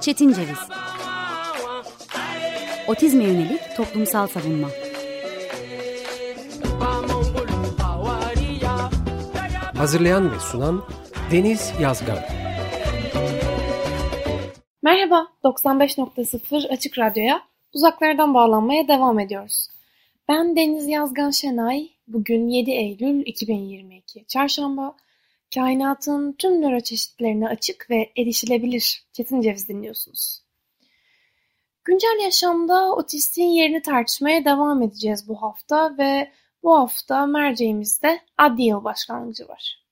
Çetin Ceviz. Otizme yönelik toplumsal savunma. Hazırlayan ve sunan Deniz Yazgan. Merhaba, 95.0 Açık Radyo'ya uzaklardan bağlanmaya devam ediyoruz. Ben Deniz Yazgan Şenay, bugün 7 Eylül 2022, Çarşamba, kainatın tüm nöro çeşitlerine açık ve erişilebilir Çetin Ceviz dinliyorsunuz. Güncel yaşamda otistiğin yerini tartışmaya devam edeceğiz bu hafta ve bu hafta merceğimizde adli yıl başlangıcı var.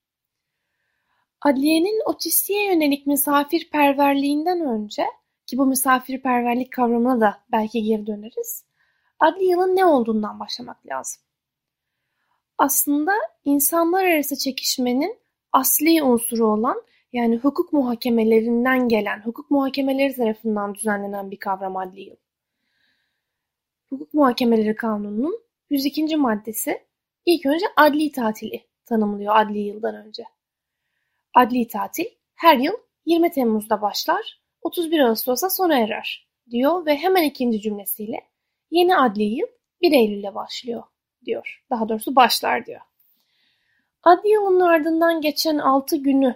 Adliyenin otistiğe yönelik misafirperverliğinden önce ki bu misafirperverlik kavramına da belki geri döneriz. Adli yılın ne olduğundan başlamak lazım. Aslında insanlar arası çekişmenin asli unsuru olan yani hukuk muhakemelerinden gelen, hukuk muhakemeleri tarafından düzenlenen bir kavram adli yıl. Hukuk Muhakemeleri Kanunu'nun 102. maddesi ilk önce adli tatili tanımlıyor adli yıldan önce. Adli tatil her yıl 20 Temmuz'da başlar, 31 Ağustos'ta sona erer diyor ve hemen ikinci cümlesiyle yeni adli yıl 1 Eylül'de başlıyor diyor. Daha doğrusu başlar diyor. Adli yılın ardından geçen 6 günü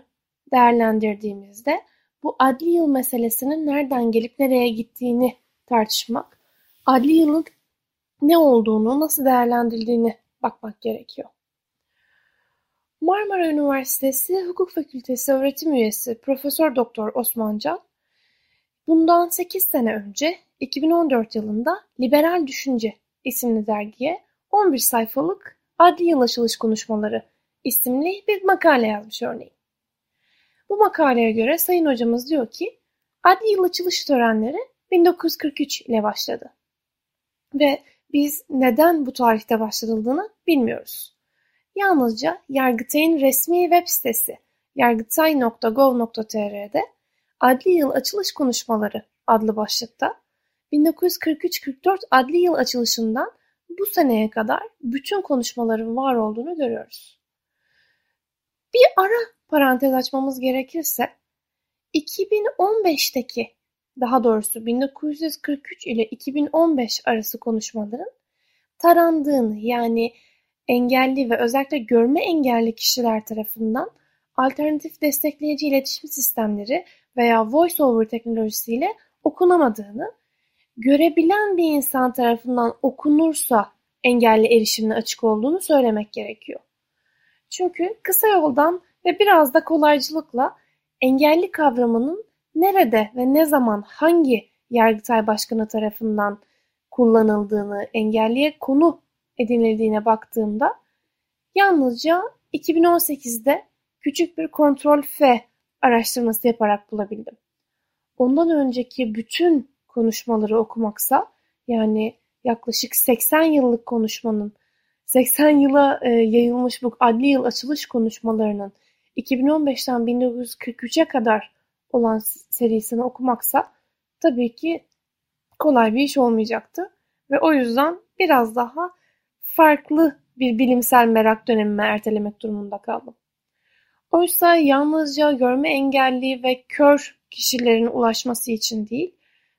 değerlendirdiğimizde bu adli yıl meselesinin nereden gelip nereye gittiğini tartışmak, adli yılın ne olduğunu, nasıl değerlendirildiğini bakmak gerekiyor. Marmara Üniversitesi Hukuk Fakültesi öğretim üyesi Profesör Doktor Osman Can, bundan 8 sene önce 2014 yılında Liberal Düşünce isimli dergiye 11 sayfalık Adli Yıl Açılış Konuşmaları isimli bir makale yazmış örneğin. Bu makaleye göre Sayın Hocamız diyor ki adli yıl açılış törenleri 1943 ile başladı. Ve biz neden bu tarihte başlatıldığını bilmiyoruz. Yalnızca Yargıtay'ın resmi web sitesi yargıtay.gov.tr'de Adli Yıl Açılış Konuşmaları adlı başlıkta 1943-44 adli yıl açılışından bu seneye kadar bütün konuşmaların var olduğunu görüyoruz. Bir ara parantez açmamız gerekirse 2015'teki daha doğrusu 1943 ile 2015 arası konuşmaların tarandığını yani engelli ve özellikle görme engelli kişiler tarafından alternatif destekleyici iletişim sistemleri veya voice-over teknolojisiyle okunamadığını, görebilen bir insan tarafından okunursa engelli erişimine açık olduğunu söylemek gerekiyor. Çünkü kısa yoldan ve biraz da kolaycılıkla engelli kavramının nerede ve ne zaman hangi Yargıtay Başkanı tarafından kullanıldığını, engelliye konu edinildiğine baktığımda yalnızca 2018'de küçük bir kontrol F araştırması yaparak bulabildim. Ondan önceki bütün konuşmaları okumaksa yani yaklaşık 80 yıllık konuşmanın 80 yıla e, yayılmış bu adli yıl açılış konuşmalarının 2015'ten 1943'e kadar olan serisini okumaksa tabii ki kolay bir iş olmayacaktı. Ve o yüzden biraz daha farklı bir bilimsel merak dönemime ertelemek durumunda kaldım. Oysa yalnızca görme engelli ve kör kişilerin ulaşması için değil,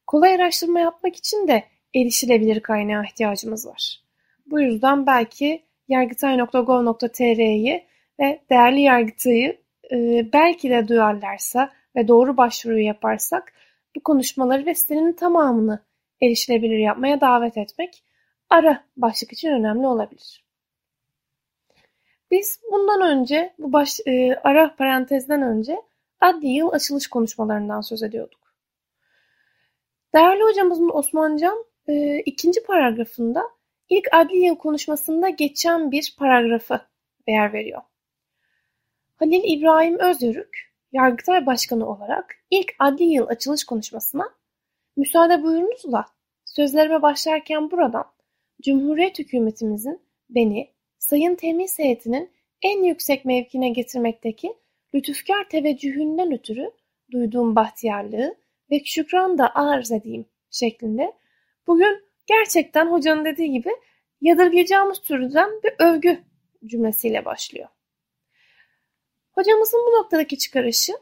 kolay araştırma yapmak için de erişilebilir kaynağa ihtiyacımız var. Bu yüzden belki yargıtay.gov.tr'yi ve değerli yargıtayı e, belki de duyarlarsa ve doğru başvuruyu yaparsak bu konuşmaları ve sitenin tamamını erişilebilir yapmaya davet etmek ara başlık için önemli olabilir. Biz bundan önce bu baş, e, ara parantezden önce adli yıl açılış konuşmalarından söz ediyorduk. Değerli hocamızın Osman Can e, ikinci paragrafında ilk adli yıl konuşmasında geçen bir paragrafı yer veriyor. Halil İbrahim Özyörük, Yargıtay Başkanı olarak ilk adli yıl açılış konuşmasına müsaade buyurunuzla sözlerime başlarken buradan Cumhuriyet hükümetimizin beni Sayın Temiz Heyeti'nin en yüksek mevkine getirmekteki lütufkar teveccühünden ötürü duyduğum bahtiyarlığı ve şükran da arz edeyim şeklinde bugün gerçekten hocanın dediği gibi yadırgayacağımız türden bir övgü cümlesiyle başlıyor. Hocamızın bu noktadaki çıkarışı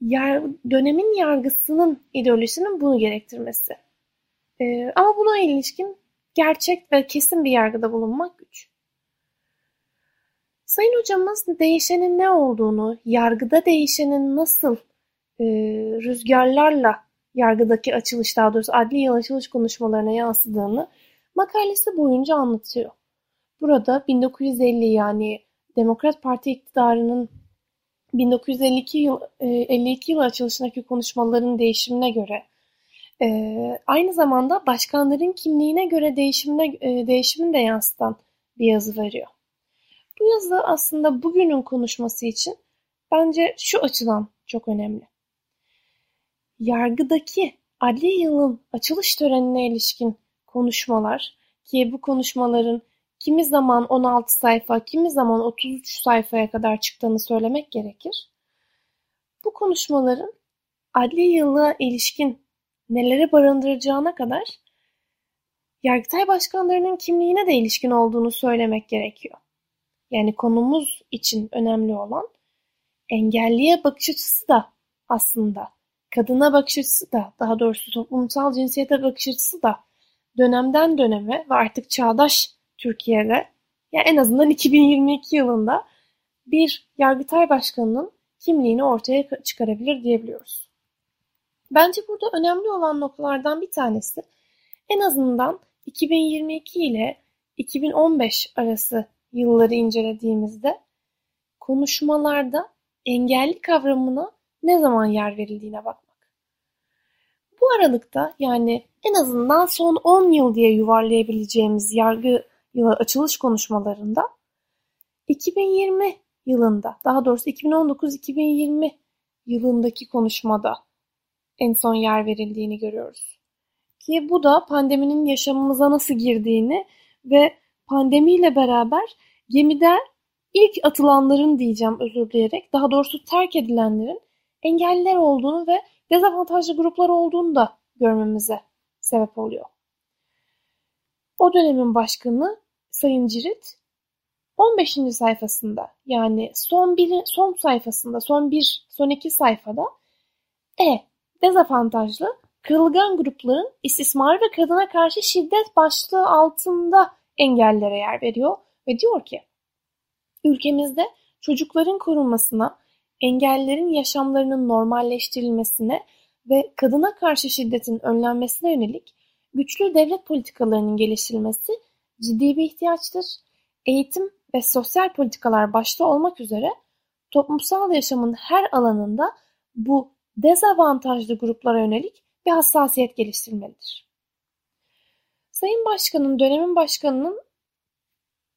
yar, dönemin yargısının ideolojisinin bunu gerektirmesi. Ee, ama buna ilişkin gerçek ve kesin bir yargıda bulunmak güç. Sayın hocamız değişenin ne olduğunu, yargıda değişenin nasıl e, rüzgarlarla yargıdaki açılış daha doğrusu adli yıl açılış konuşmalarına yansıdığını makalesi boyunca anlatıyor. Burada 1950 yani Demokrat Parti iktidarının 1952 yıl 52 yıl açılışındaki konuşmaların değişimine göre e, aynı zamanda başkanların kimliğine göre değişimine e, değişimini de yansıtan bir yazı veriyor. Bu yazı aslında bugünün konuşması için bence şu açıdan çok önemli. Yargıdaki adli yılın açılış törenine ilişkin konuşmalar ki bu konuşmaların kimi zaman 16 sayfa, kimi zaman 33 sayfaya kadar çıktığını söylemek gerekir. Bu konuşmaların adli yıla ilişkin nelere barındıracağına kadar Yargıtay başkanlarının kimliğine de ilişkin olduğunu söylemek gerekiyor. Yani konumuz için önemli olan engelliye bakış açısı da aslında kadına bakış açısı da daha doğrusu toplumsal cinsiyete bakış açısı da dönemden döneme ve artık çağdaş Türkiye'de yani en azından 2022 yılında bir Yargıtay Başkanı'nın kimliğini ortaya çıkarabilir diyebiliyoruz. Bence burada önemli olan noktalardan bir tanesi en azından 2022 ile 2015 arası yılları incelediğimizde konuşmalarda engelli kavramına ne zaman yer verildiğine bakmak. Bu aralıkta yani en azından son 10 yıl diye yuvarlayabileceğimiz yargı yılı açılış konuşmalarında 2020 yılında daha doğrusu 2019-2020 yılındaki konuşmada en son yer verildiğini görüyoruz. Ki bu da pandeminin yaşamımıza nasıl girdiğini ve pandemiyle beraber gemide ilk atılanların diyeceğim özür dileyerek daha doğrusu terk edilenlerin engelliler olduğunu ve dezavantajlı gruplar olduğunu da görmemize sebep oluyor. O dönemin başkanı Sayın Cirit 15. sayfasında yani son bir son sayfasında son bir son iki sayfada E dezavantajlı kırılgan grupların istismar ve kadına karşı şiddet başlığı altında engellere yer veriyor ve diyor ki ülkemizde çocukların korunmasına, engellerin yaşamlarının normalleştirilmesine ve kadına karşı şiddetin önlenmesine yönelik güçlü devlet politikalarının geliştirilmesi ciddi bir ihtiyaçtır. Eğitim ve sosyal politikalar başta olmak üzere toplumsal yaşamın her alanında bu dezavantajlı gruplara yönelik bir hassasiyet geliştirmelidir. Sayın Başkan'ın, dönemin başkanının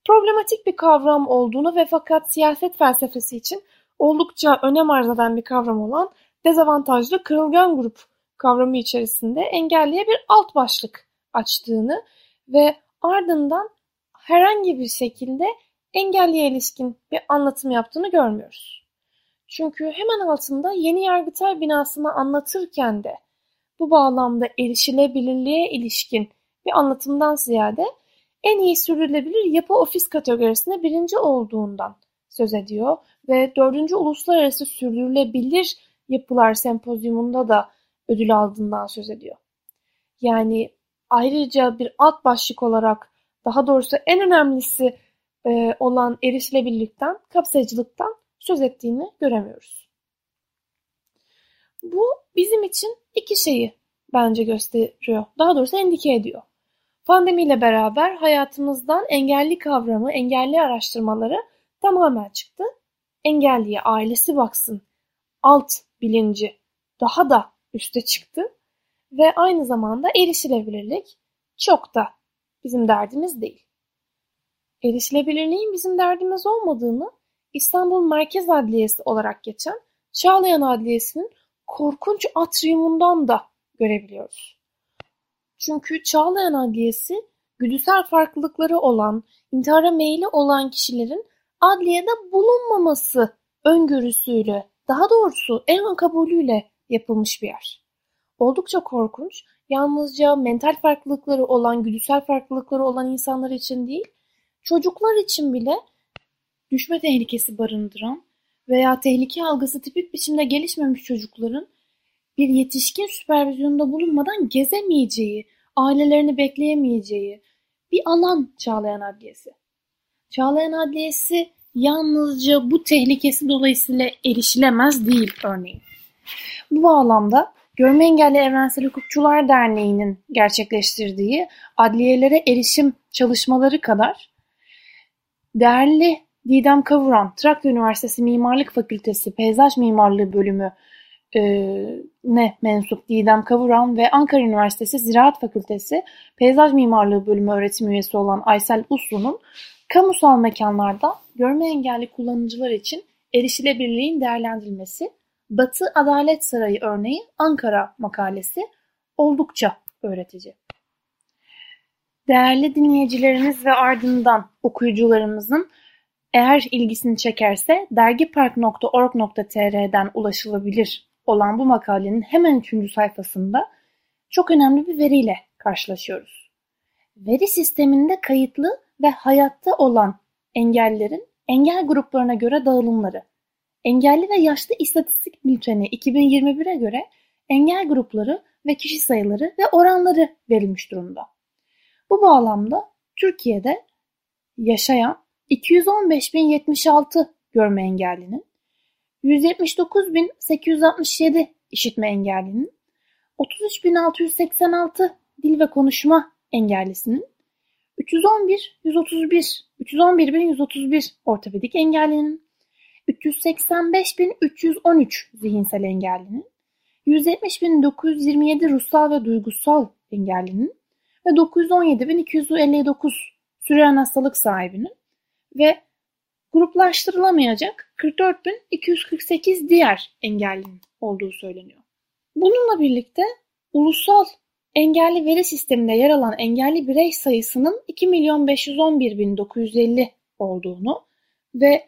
problematik bir kavram olduğunu ve fakat siyaset felsefesi için oldukça önem arz eden bir kavram olan dezavantajlı kırılgan grup kavramı içerisinde engelliye bir alt başlık açtığını ve ardından herhangi bir şekilde engelliye ilişkin bir anlatım yaptığını görmüyoruz. Çünkü hemen altında yeni Yargıtay binasını anlatırken de bu bağlamda erişilebilirliğe ilişkin bir anlatımdan ziyade en iyi sürdürülebilir yapı ofis kategorisinde birinci olduğundan söz ediyor ve dördüncü Uluslararası Sürdürülebilir Yapılar Sempozyumunda da ödül aldığından söz ediyor. Yani ayrıca bir alt başlık olarak daha doğrusu en önemlisi e, olan erişilebilirlikten, kapsayıcılıktan söz ettiğini göremiyoruz. Bu bizim için iki şeyi bence gösteriyor. Daha doğrusu endike ediyor. Pandemiyle beraber hayatımızdan engelli kavramı, engelli araştırmaları tamamen çıktı. Engelliye ailesi baksın, alt bilinci daha da üste çıktı ve aynı zamanda erişilebilirlik çok da bizim derdimiz değil. Erişilebilirliğin bizim derdimiz olmadığını İstanbul Merkez Adliyesi olarak geçen Çağlayan Adliyesi'nin korkunç atriyumundan da görebiliyoruz. Çünkü Çağlayan Adliyesi güdüsel farklılıkları olan, intihara meyli olan kişilerin adliyede bulunmaması öngörüsüyle, daha doğrusu en kabulüyle yapılmış bir yer. Oldukça korkunç, yalnızca mental farklılıkları olan, güdüsel farklılıkları olan insanlar için değil, çocuklar için bile düşme tehlikesi barındıran veya tehlike algısı tipik biçimde gelişmemiş çocukların bir yetişkin süpervizyonunda bulunmadan gezemeyeceği, ailelerini bekleyemeyeceği bir alan Çağlayan Adliyesi. Çağlayan Adliyesi yalnızca bu tehlikesi dolayısıyla erişilemez değil örneğin. Bu bağlamda Görme Engelli Evrensel Hukukçular Derneği'nin gerçekleştirdiği adliyelere erişim çalışmaları kadar değerli Didem Kavuran, Trakya Üniversitesi Mimarlık Fakültesi Peyzaj Mimarlığı Bölümü e, ne mensup Didem Kavuran ve Ankara Üniversitesi Ziraat Fakültesi Peyzaj Mimarlığı Bölümü öğretim üyesi olan Aysel Uslu'nun kamusal mekanlarda görme engelli kullanıcılar için erişilebilirliğin değerlendirilmesi Batı Adalet Sarayı örneği Ankara makalesi oldukça öğretici. Değerli dinleyicilerimiz ve ardından okuyucularımızın eğer ilgisini çekerse dergipark.org.tr'den ulaşılabilir olan bu makalenin hemen üçüncü sayfasında çok önemli bir veriyle karşılaşıyoruz. Veri sisteminde kayıtlı ve hayatta olan engellerin engel gruplarına göre dağılımları. Engelli ve Yaşlı İstatistik Bülteni 2021'e göre engel grupları ve kişi sayıları ve oranları verilmiş durumda. Bu bağlamda Türkiye'de yaşayan 215.076 görme engellinin, 179.867 işitme engellinin, 33.686 dil ve konuşma engellisinin, 311 131 311.131 ortopedik engellinin, 385.313 zihinsel engellinin, 170.927 ruhsal ve duygusal engellinin. Ve 917.259 süren hastalık sahibinin. Ve gruplaştırılamayacak 44.248 diğer engellinin olduğu söyleniyor. Bununla birlikte ulusal engelli veri sisteminde yer alan engelli birey sayısının 2.511.950 olduğunu ve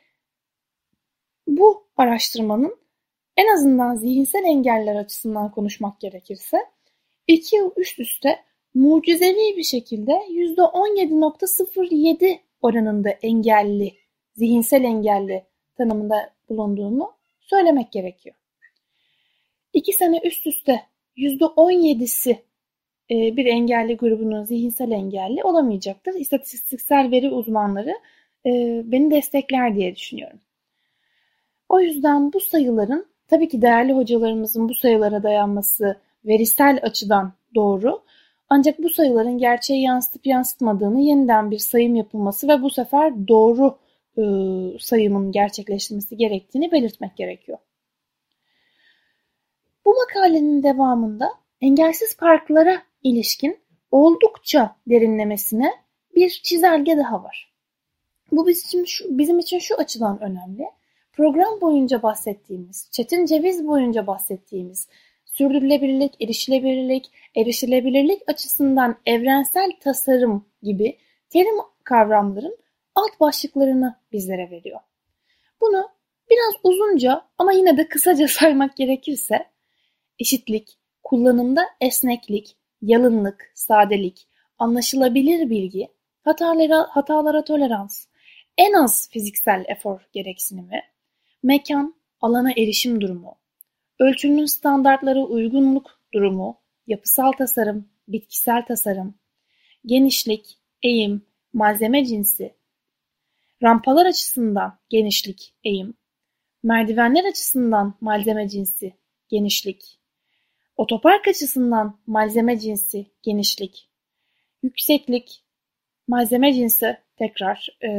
bu araştırmanın en azından zihinsel engeller açısından konuşmak gerekirse iki yıl üst üste mucizevi bir şekilde %17.07 oranında engelli, zihinsel engelli tanımında bulunduğunu söylemek gerekiyor. İki sene üst üste %17'si e, bir engelli grubunun zihinsel engelli olamayacaktır. İstatistiksel veri uzmanları e, beni destekler diye düşünüyorum. O yüzden bu sayıların tabii ki değerli hocalarımızın bu sayılara dayanması verisel açıdan doğru. Ancak bu sayıların gerçeği yansıtıp yansıtmadığını yeniden bir sayım yapılması ve bu sefer doğru e, sayımın gerçekleştirilmesi gerektiğini belirtmek gerekiyor. Bu makalenin devamında engelsiz parklara ilişkin oldukça derinlemesine bir çizelge daha var. Bu bizim için şu, bizim için şu açıdan önemli. Program boyunca bahsettiğimiz, Çetin Ceviz boyunca bahsettiğimiz sürdürülebilirlik, erişilebilirlik, erişilebilirlik açısından evrensel tasarım gibi terim kavramların alt başlıklarını bizlere veriyor. Bunu biraz uzunca ama yine de kısaca saymak gerekirse eşitlik, kullanımda esneklik, yalınlık, sadelik, anlaşılabilir bilgi, hatalara, hatalara tolerans, en az fiziksel efor gereksinimi, mekan, alana erişim durumu, ölçünün standartlara uygunluk durumu, yapısal tasarım, bitkisel tasarım, genişlik, eğim, malzeme cinsi, rampalar açısından genişlik, eğim, merdivenler açısından malzeme cinsi, genişlik, otopark açısından malzeme cinsi, genişlik, yükseklik, malzeme cinsi tekrar e,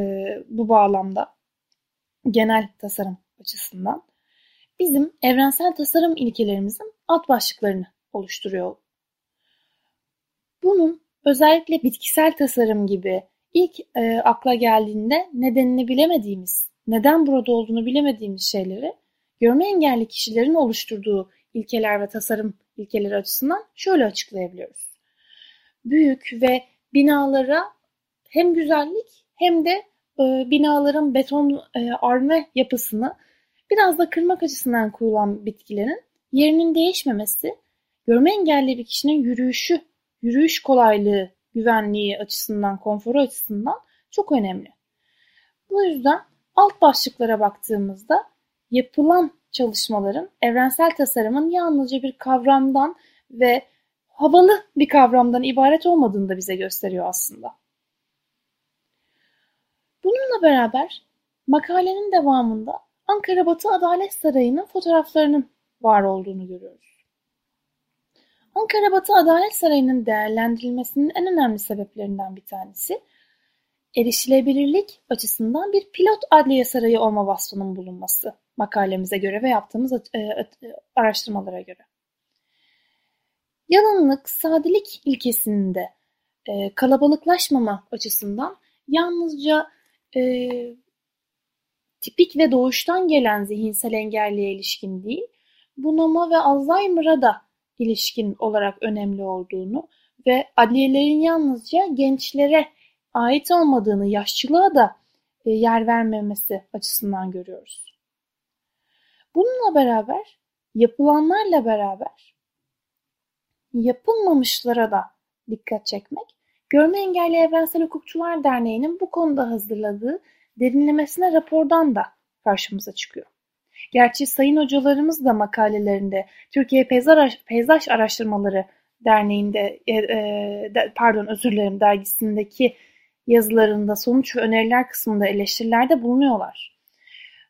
bu bağlamda genel tasarım açısından bizim evrensel tasarım ilkelerimizin alt başlıklarını oluşturuyor. Bunun özellikle bitkisel tasarım gibi ilk e, akla geldiğinde nedenini bilemediğimiz, neden burada olduğunu bilemediğimiz şeyleri görme engelli kişilerin oluşturduğu ilkeler ve tasarım ilkeleri açısından şöyle açıklayabiliyoruz. Büyük ve binalara hem güzellik hem de e, binaların beton e, arme yapısını Biraz da kırmak açısından kurulan bitkilerin yerinin değişmemesi, görme engelli bir kişinin yürüyüşü, yürüyüş kolaylığı, güvenliği açısından, konforu açısından çok önemli. Bu yüzden alt başlıklara baktığımızda yapılan çalışmaların evrensel tasarımın yalnızca bir kavramdan ve havalı bir kavramdan ibaret olmadığını da bize gösteriyor aslında. Bununla beraber makalenin devamında Ankara Batı Adalet Sarayı'nın fotoğraflarının var olduğunu görüyoruz. Ankara Batı Adalet Sarayı'nın değerlendirilmesinin en önemli sebeplerinden bir tanesi erişilebilirlik açısından bir pilot adliye sarayı olma vasfının bulunması makalemize göre ve yaptığımız e, e, araştırmalara göre. Yalanlık, sadelik ilkesinde e, kalabalıklaşmama açısından yalnızca e, tipik ve doğuştan gelen zihinsel engelliye ilişkin değil, bunama ve Alzheimer'a da ilişkin olarak önemli olduğunu ve adliyelerin yalnızca gençlere ait olmadığını, yaşlılığa da e, yer vermemesi açısından görüyoruz. Bununla beraber, yapılanlarla beraber yapılmamışlara da dikkat çekmek, Görme Engelli Evrensel Hukukçular Derneği'nin bu konuda hazırladığı derinlemesine rapordan da karşımıza çıkıyor. Gerçi sayın hocalarımız da makalelerinde Türkiye Peyzaj Araştırmaları Derneği'nde e, e, pardon özür dilerim dergisindeki yazılarında sonuç ve öneriler kısmında eleştirilerde bulunuyorlar.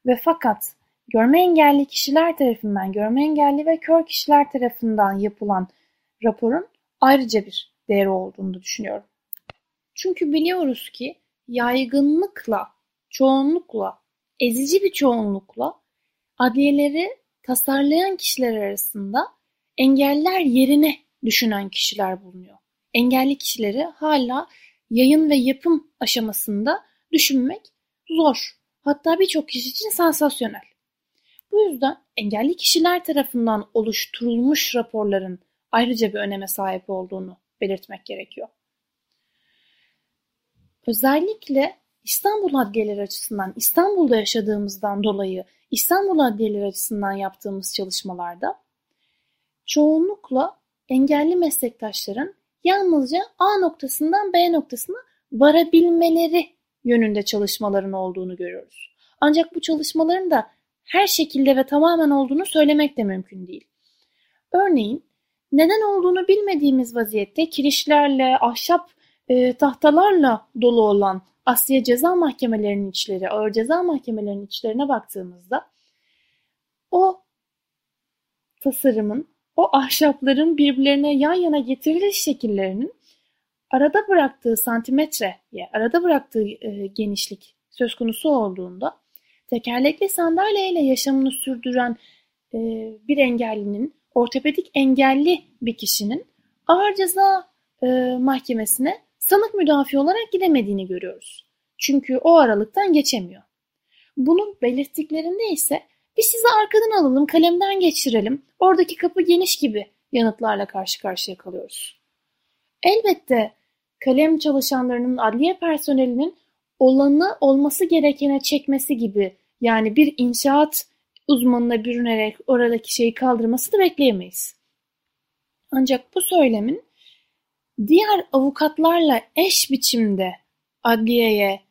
Ve fakat görme engelli kişiler tarafından, görme engelli ve kör kişiler tarafından yapılan raporun ayrıca bir değeri olduğunu düşünüyorum. Çünkü biliyoruz ki yaygınlıkla, çoğunlukla, ezici bir çoğunlukla adliyeleri tasarlayan kişiler arasında engeller yerine düşünen kişiler bulunuyor. Engelli kişileri hala yayın ve yapım aşamasında düşünmek zor. Hatta birçok kişi için sansasyonel. Bu yüzden engelli kişiler tarafından oluşturulmuş raporların ayrıca bir öneme sahip olduğunu belirtmek gerekiyor. Özellikle İstanbul adliyeleri açısından, İstanbul'da yaşadığımızdan dolayı İstanbul adliyeleri açısından yaptığımız çalışmalarda çoğunlukla engelli meslektaşların yalnızca A noktasından B noktasına varabilmeleri yönünde çalışmaların olduğunu görüyoruz. Ancak bu çalışmaların da her şekilde ve tamamen olduğunu söylemek de mümkün değil. Örneğin neden olduğunu bilmediğimiz vaziyette kirişlerle, ahşap e, tahtalarla dolu olan Asya ceza mahkemelerinin içleri, ağır ceza mahkemelerinin içlerine baktığımızda o tasarımın o ahşapların birbirlerine yan yana getiriliş şekillerinin arada bıraktığı santimetreye, arada bıraktığı e, genişlik söz konusu olduğunda tekerlekli sandalyeyle yaşamını sürdüren e, bir engellinin, ortopedik engelli bir kişinin ağır ceza e, mahkemesine sanık müdafi olarak gidemediğini görüyoruz. Çünkü o aralıktan geçemiyor. Bunun belirttiklerinde ise biz sizi arkadan alalım, kalemden geçirelim, oradaki kapı geniş gibi yanıtlarla karşı karşıya kalıyoruz. Elbette kalem çalışanlarının adliye personelinin olanı olması gerekene çekmesi gibi yani bir inşaat uzmanına bürünerek oradaki şeyi kaldırmasını bekleyemeyiz. Ancak bu söylemin diğer avukatlarla eş biçimde adliyeye,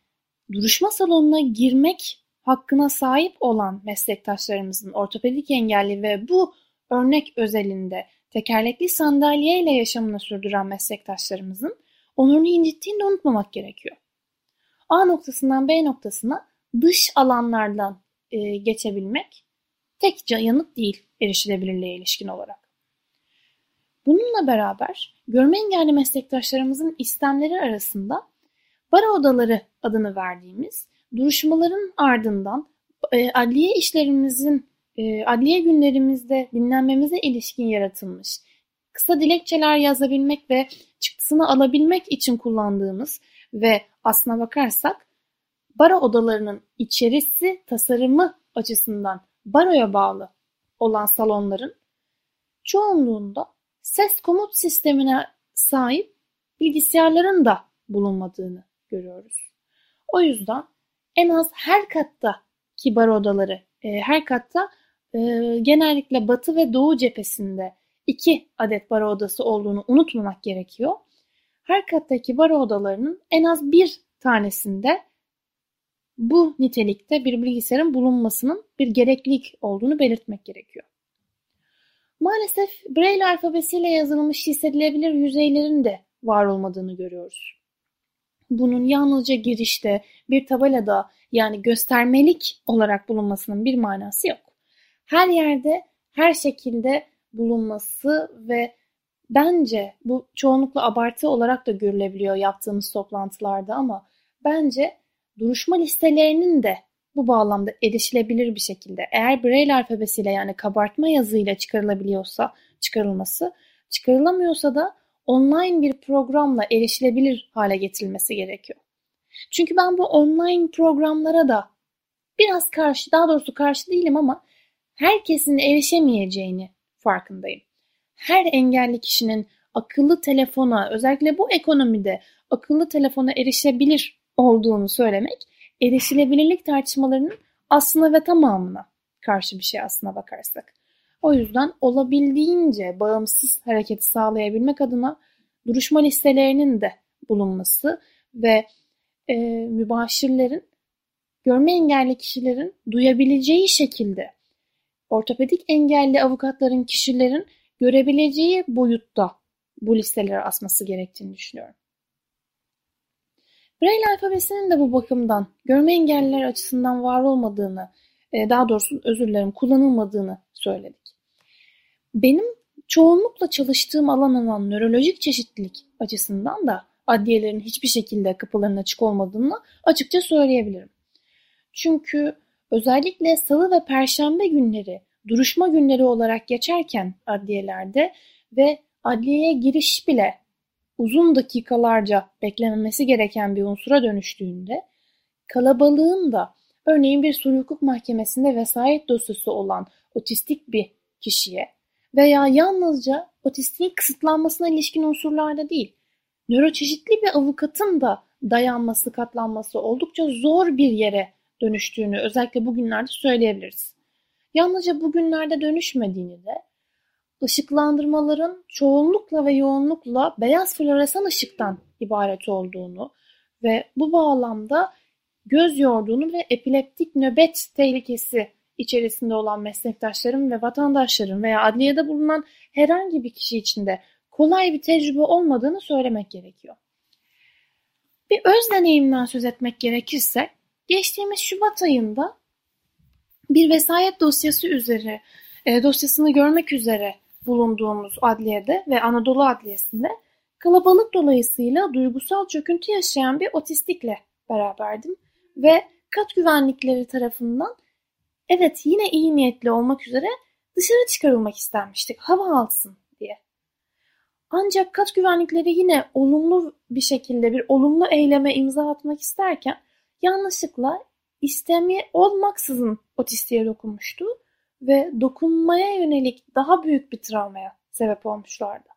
duruşma salonuna girmek hakkına sahip olan meslektaşlarımızın ortopedik engelli ve bu örnek özelinde tekerlekli sandalyeyle yaşamını sürdüren meslektaşlarımızın onurunu incittiğini de unutmamak gerekiyor. A noktasından B noktasına dış alanlardan e, geçebilmek tek yanıt değil erişilebilirliğe ilişkin olarak. Bununla beraber görme engelli meslektaşlarımızın istemleri arasında baro odaları adını verdiğimiz Duruşmaların ardından e, adliye işlerimizin, e, adliye günlerimizde dinlenmemize ilişkin yaratılmış kısa dilekçeler yazabilmek ve çıktısını alabilmek için kullandığımız ve aslına bakarsak baro odalarının içerisi tasarımı açısından baroya bağlı olan salonların çoğunluğunda ses komut sistemine sahip bilgisayarların da bulunmadığını görüyoruz. O yüzden en az her katta kibar odaları, e, her katta e, genellikle batı ve doğu cephesinde iki adet baro odası olduğunu unutmamak gerekiyor. Her kattaki baro odalarının en az bir tanesinde bu nitelikte bir bilgisayarın bulunmasının bir gereklilik olduğunu belirtmek gerekiyor. Maalesef Braille alfabesiyle yazılmış hissedilebilir yüzeylerin de var olmadığını görüyoruz. Bunun yalnızca girişte bir tabelada yani göstermelik olarak bulunmasının bir manası yok. Her yerde her şekilde bulunması ve bence bu çoğunlukla abartı olarak da görülebiliyor yaptığımız toplantılarda ama bence duruşma listelerinin de bu bağlamda erişilebilir bir şekilde eğer Braille alfabesiyle yani kabartma yazıyla çıkarılabiliyorsa çıkarılması, çıkarılamıyorsa da online bir programla erişilebilir hale getirilmesi gerekiyor. Çünkü ben bu online programlara da biraz karşı, daha doğrusu karşı değilim ama herkesin erişemeyeceğini farkındayım. Her engelli kişinin akıllı telefona, özellikle bu ekonomide akıllı telefona erişebilir olduğunu söylemek, erişilebilirlik tartışmalarının aslına ve tamamına karşı bir şey aslına bakarsak. O yüzden olabildiğince bağımsız hareketi sağlayabilmek adına duruşma listelerinin de bulunması ve e, mübaşirlerin görme engelli kişilerin duyabileceği şekilde ortopedik engelli avukatların kişilerin görebileceği boyutta bu listeleri asması gerektiğini düşünüyorum. Braille alfabesinin de bu bakımdan görme engelliler açısından var olmadığını, daha doğrusu özür dilerim kullanılmadığını söyledik. Benim çoğunlukla çalıştığım alan olan nörolojik çeşitlilik açısından da adliyelerin hiçbir şekilde kapılarının açık olmadığını açıkça söyleyebilirim. Çünkü özellikle salı ve perşembe günleri duruşma günleri olarak geçerken adliyelerde ve adliyeye giriş bile uzun dakikalarca beklememesi gereken bir unsura dönüştüğünde kalabalığın da örneğin bir sulh hukuk mahkemesinde vesayet dosyası olan otistik bir kişiye veya yalnızca otistiğin kısıtlanmasına ilişkin unsurlarda değil, nöroçeşitli bir avukatın da dayanması, katlanması oldukça zor bir yere dönüştüğünü özellikle bugünlerde söyleyebiliriz. Yalnızca bugünlerde dönüşmediğini de ışıklandırmaların çoğunlukla ve yoğunlukla beyaz floresan ışıktan ibaret olduğunu ve bu bağlamda göz yorduğunu ve epileptik nöbet tehlikesi içerisinde olan meslektaşların ve vatandaşların veya adliyede bulunan herhangi bir kişi için de kolay bir tecrübe olmadığını söylemek gerekiyor. Bir öz deneyimden söz etmek gerekirse geçtiğimiz Şubat ayında bir vesayet dosyası üzere e, dosyasını görmek üzere bulunduğumuz adliyede ve Anadolu Adliyesi'nde kalabalık dolayısıyla duygusal çöküntü yaşayan bir otistikle beraberdim ve kat güvenlikleri tarafından evet yine iyi niyetli olmak üzere dışarı çıkarılmak istenmiştik hava alsın diye. Ancak kat güvenlikleri yine olumlu bir şekilde bir olumlu eyleme imza atmak isterken yanlışlıkla istemi olmaksızın otistiğe dokunmuştu ve dokunmaya yönelik daha büyük bir travmaya sebep olmuşlardı.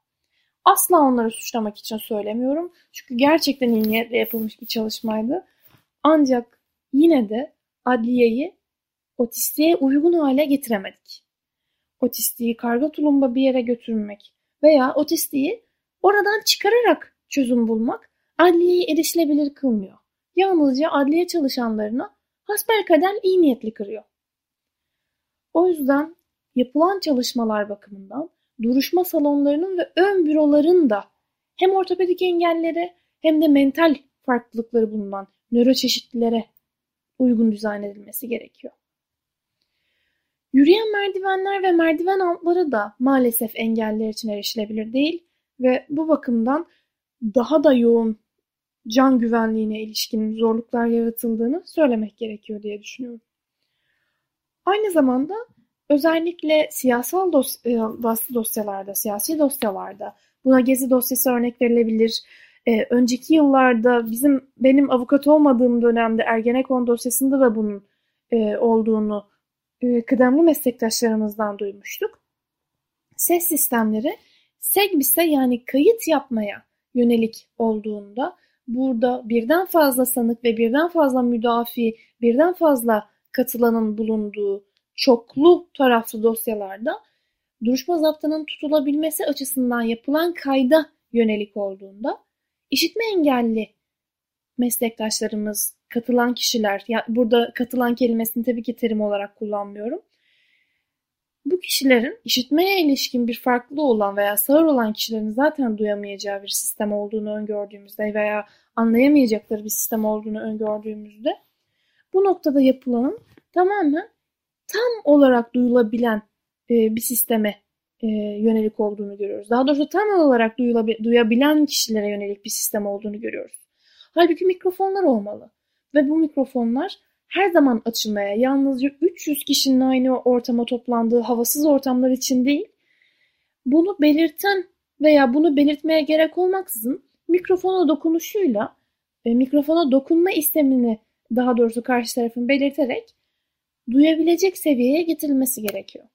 Asla onları suçlamak için söylemiyorum. Çünkü gerçekten iyi niyetle yapılmış bir çalışmaydı. Ancak yine de adliyeyi otistiğe uygun hale getiremedik. Otistiği karga tulumba bir yere götürmek veya otistiği oradan çıkararak çözüm bulmak adliyeyi erişilebilir kılmıyor. Yalnızca adliye çalışanlarına hasbelkader iyi niyetli kırıyor. O yüzden yapılan çalışmalar bakımından duruşma salonlarının ve ön büroların da hem ortopedik engellere hem de mental farklılıkları bulunan nöroçeşitlilere uygun dizayn edilmesi gerekiyor. Yürüyen merdivenler ve merdiven altları da maalesef engeller için erişilebilir değil ve bu bakımdan daha da yoğun can güvenliğine ilişkin zorluklar yaratıldığını söylemek gerekiyor diye düşünüyorum. Aynı zamanda özellikle siyasal e, dosyalarda, siyasi dosyalarda buna gezi dosyası örnek verilebilir. Ee, önceki yıllarda bizim benim avukat olmadığım dönemde Ergenekon dosyasında da bunun e, olduğunu e, kıdemli meslektaşlarımızdan duymuştuk. Ses sistemleri SEGBİS'e yani kayıt yapmaya yönelik olduğunda burada birden fazla sanık ve birden fazla müdafi, birden fazla katılanın bulunduğu çoklu taraflı dosyalarda duruşma zaptının tutulabilmesi açısından yapılan kayda yönelik olduğunda işitme engelli meslektaşlarımız katılan kişiler, yani burada katılan kelimesini tabii ki terim olarak kullanmıyorum. Bu kişilerin işitmeye ilişkin bir farklı olan veya sağır olan kişilerin zaten duyamayacağı bir sistem olduğunu öngördüğümüzde veya anlayamayacakları bir sistem olduğunu öngördüğümüzde bu noktada yapılanın tamamen tam olarak duyulabilen e, bir sisteme e, yönelik olduğunu görüyoruz. Daha doğrusu tam olarak duyabilen kişilere yönelik bir sistem olduğunu görüyoruz. Halbuki mikrofonlar olmalı. Ve bu mikrofonlar her zaman açılmaya yalnızca 300 kişinin aynı ortama toplandığı havasız ortamlar için değil, bunu belirten veya bunu belirtmeye gerek olmaksızın mikrofona dokunuşuyla e, mikrofona dokunma istemini daha doğrusu karşı tarafın belirterek duyabilecek seviyeye getirilmesi gerekiyor.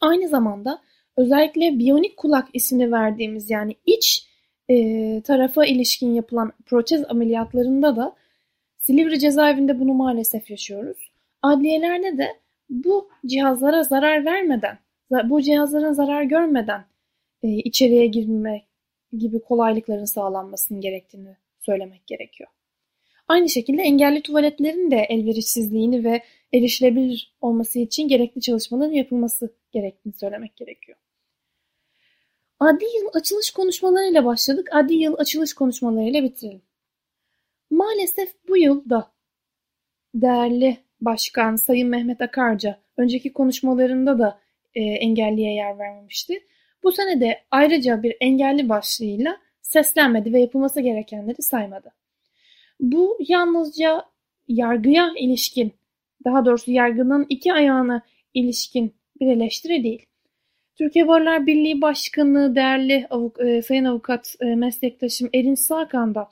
Aynı zamanda özellikle biyonik kulak ismini verdiğimiz yani iç e, tarafa ilişkin yapılan protez ameliyatlarında da Silivri cezaevinde bunu maalesef yaşıyoruz. Adliyelerde de bu cihazlara zarar vermeden, bu cihazların zarar görmeden e, içeriye girme gibi kolaylıkların sağlanmasının gerektiğini söylemek gerekiyor. Aynı şekilde engelli tuvaletlerin de elverişsizliğini ve erişilebilir olması için gerekli çalışmaların yapılması gerektiğini söylemek gerekiyor. Adli yıl açılış konuşmalarıyla başladık. Adli yıl açılış konuşmalarıyla bitirelim. Maalesef bu yıl da değerli başkan Sayın Mehmet Akarca önceki konuşmalarında da e, engelliye yer vermemişti. Bu sene de ayrıca bir engelli başlığıyla seslenmedi ve yapılması gerekenleri saymadı. Bu yalnızca yargıya ilişkin, daha doğrusu yargının iki ayağına ilişkin bir eleştiri değil. Türkiye Barlar Birliği Başkanı değerli avuk, e, sayın avukat e, meslektaşım Erin Sakan da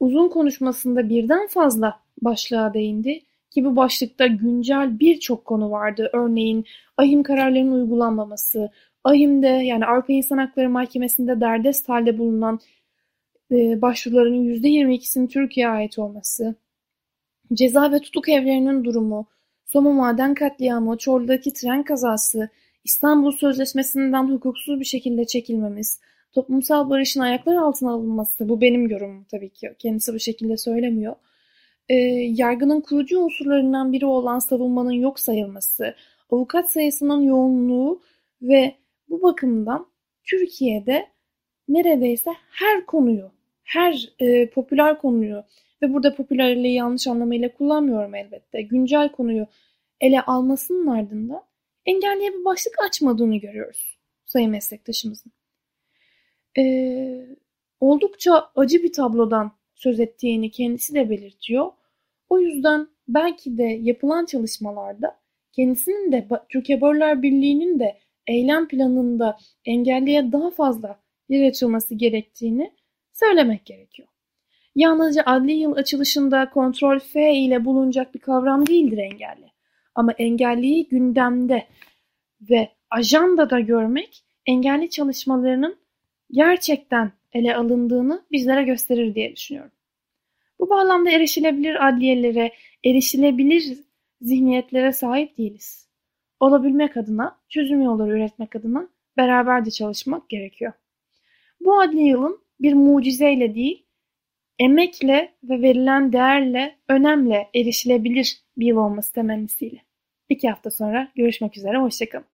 uzun konuşmasında birden fazla başlığa değindi ki bu başlıkta güncel birçok konu vardı. Örneğin ahim kararlarının uygulanmaması, ahimde yani Avrupa İnsan Hakları Mahkemesi'nde derdest halde bulunan e, başvuruların %22'sinin Türkiye'ye ait olması, ceza ve tutuk evlerinin durumu, Soma maden katliamı, Çorlu'daki tren kazası, İstanbul Sözleşmesi'nden hukuksuz bir şekilde çekilmemiz, toplumsal barışın ayaklar altına alınması, bu benim yorumum tabii ki, kendisi bu şekilde söylemiyor. E, yargının kurucu unsurlarından biri olan savunmanın yok sayılması, avukat sayısının yoğunluğu ve bu bakımdan Türkiye'de neredeyse her konuyu, her e, popüler konuyu ve burada popülerliği yanlış anlamıyla kullanmıyorum elbette, güncel konuyu ele almasının ardından engelliye bir başlık açmadığını görüyoruz sayın meslektaşımızın. Ee, oldukça acı bir tablodan söz ettiğini kendisi de belirtiyor. O yüzden belki de yapılan çalışmalarda kendisinin de Türkiye Börler Birliği'nin de eylem planında engelliye daha fazla yer açılması gerektiğini söylemek gerekiyor. Yalnızca adli yıl açılışında kontrol F ile bulunacak bir kavram değildir engelli. Ama engelliyi gündemde ve ajandada görmek engelli çalışmalarının gerçekten ele alındığını bizlere gösterir diye düşünüyorum. Bu bağlamda erişilebilir adliyelere, erişilebilir zihniyetlere sahip değiliz. Olabilmek adına, çözüm yolları üretmek adına beraberce çalışmak gerekiyor. Bu adli yılın bir mucizeyle değil, emekle ve verilen değerle, önemle erişilebilir bir yıl olması temennisiyle. İki hafta sonra görüşmek üzere, hoşçakalın.